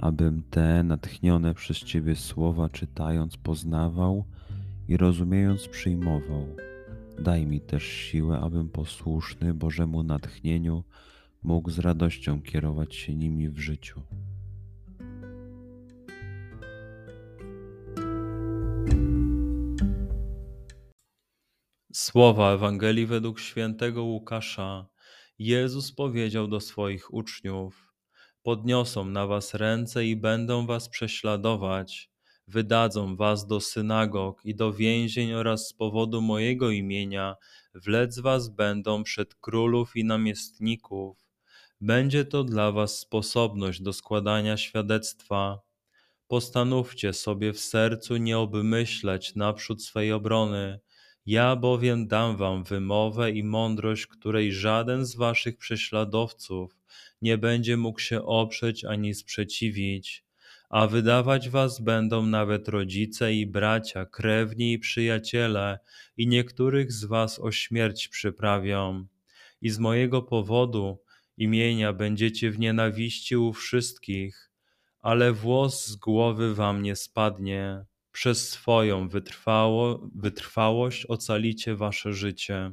abym te natchnione przez Ciebie słowa czytając poznawał i rozumiejąc przyjmował. Daj mi też siłę, abym posłuszny Bożemu natchnieniu mógł z radością kierować się nimi w życiu. Słowa Ewangelii według świętego Łukasza. Jezus powiedział do swoich uczniów: podniosą na was ręce i będą was prześladować, wydadzą was do synagog i do więzień oraz z powodu mojego imienia wlec was będą przed królów i namiestników. Będzie to dla was sposobność do składania świadectwa. Postanówcie sobie w sercu nie obmyśleć naprzód swej obrony. Ja bowiem dam wam wymowę i mądrość, której żaden z waszych prześladowców nie będzie mógł się oprzeć ani sprzeciwić, a wydawać was będą nawet rodzice i bracia, krewni i przyjaciele, i niektórych z was o śmierć przyprawią. I z mojego powodu imienia będziecie w nienawiści u wszystkich, ale włos z głowy wam nie spadnie. Przez swoją wytrwało, wytrwałość ocalicie wasze życie.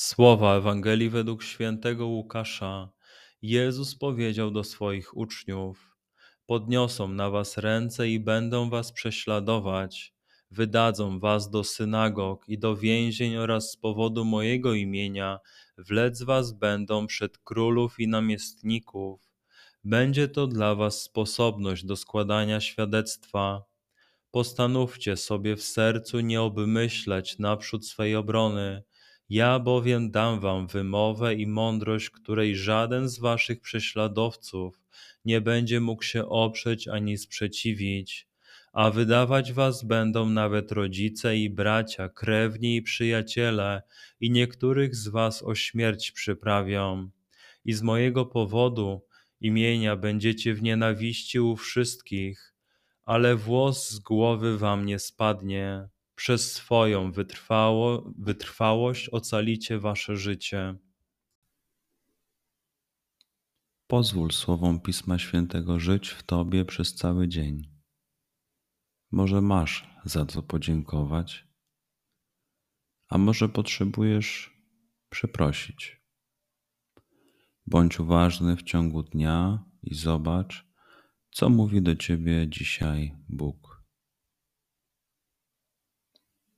Słowa Ewangelii według świętego Łukasza. Jezus powiedział do swoich uczniów: Podniosą na was ręce i będą was prześladować, wydadzą was do synagog i do więzień oraz z powodu mojego imienia wlec was będą przed królów i namiestników. Będzie to dla was sposobność do składania świadectwa. Postanówcie sobie w sercu nie obmyśleć naprzód swej obrony ja bowiem dam wam wymowę i mądrość, której żaden z waszych prześladowców nie będzie mógł się oprzeć ani sprzeciwić, a wydawać was będą nawet rodzice i bracia, krewni i przyjaciele, i niektórych z was o śmierć przyprawią. I z mojego powodu imienia będziecie w nienawiści u wszystkich, ale włos z głowy wam nie spadnie przez swoją wytrwało, wytrwałość ocalicie wasze życie. Pozwól słowom Pisma Świętego żyć w Tobie przez cały dzień. Może masz za co podziękować, a może potrzebujesz przeprosić. Bądź uważny w ciągu dnia i zobacz, co mówi do Ciebie dzisiaj Bóg.